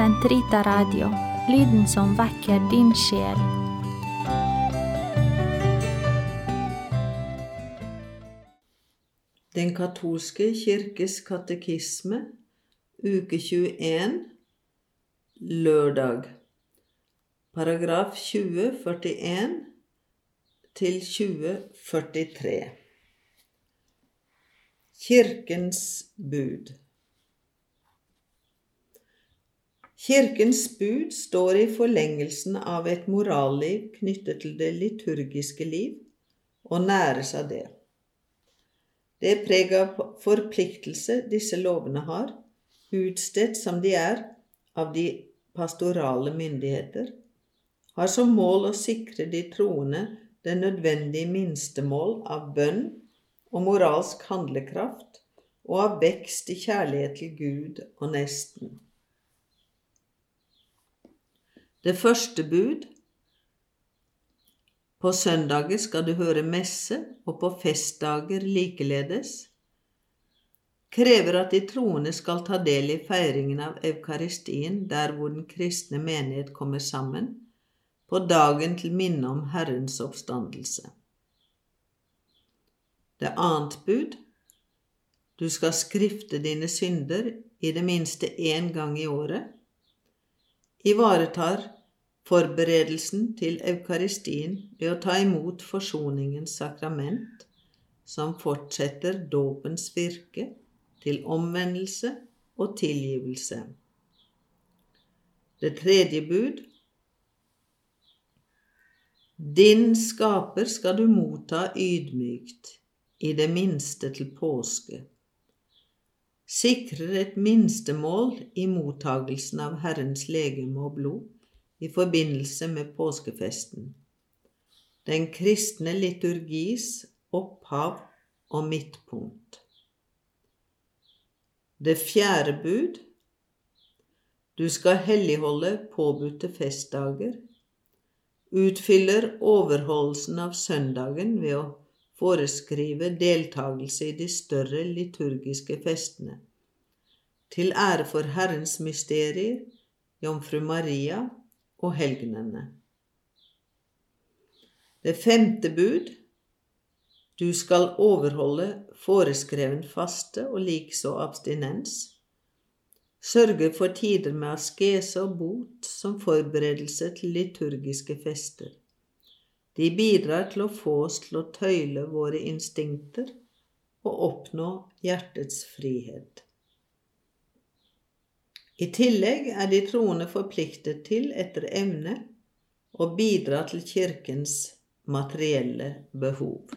Sentrita Radio, lyden som vekker din sjel. Den katolske kirkes katekisme, uke 21, lørdag. Paragraf 2041 til 2043. Kirkens bud. Kirkens bud står i forlengelsen av et moralliv knyttet til det liturgiske liv, og næres av det. Det preg av forpliktelse disse lovene har, utstedt som de er av de pastorale myndigheter, har som mål å sikre de troende det nødvendige minstemål av bønn og moralsk handlekraft og av vekst i kjærlighet til Gud og nesten. Det første bud På søndager skal du høre messe, og på festdager likeledes krever at de troende skal ta del i feiringen av eukaristien der hvor den kristne menighet kommer sammen, på dagen til minne om Herrens oppstandelse. Det annet bud Du skal skrifte dine synder i det minste én gang i året. Ivaretar forberedelsen til eukaristien ved å ta imot forsoningens sakrament, som fortsetter dåpens virke til omvendelse og tilgivelse. Det tredje bud din skaper skal du motta ydmykt, i det minste til påske. Sikrer et minstemål i mottagelsen av Herrens legeme og blod i forbindelse med påskefesten. Den kristne liturgis opphav og midtpunkt. Det fjerde bud Du skal helligholde påbudte festdager utfyller overholdelsen av søndagen ved å foreskrive deltakelse i de større liturgiske festene, til ære for Herrens mysterier, Jomfru Maria og helgenene. Det femte bud Du skal overholde foreskreven faste og likså abstinens Sørge for tider med askese og bot som forberedelse til liturgiske fester. De bidrar til å få oss til å tøyle våre instinkter og oppnå hjertets frihet. I tillegg er de troende forpliktet til, etter evne, å bidra til Kirkens materielle behov.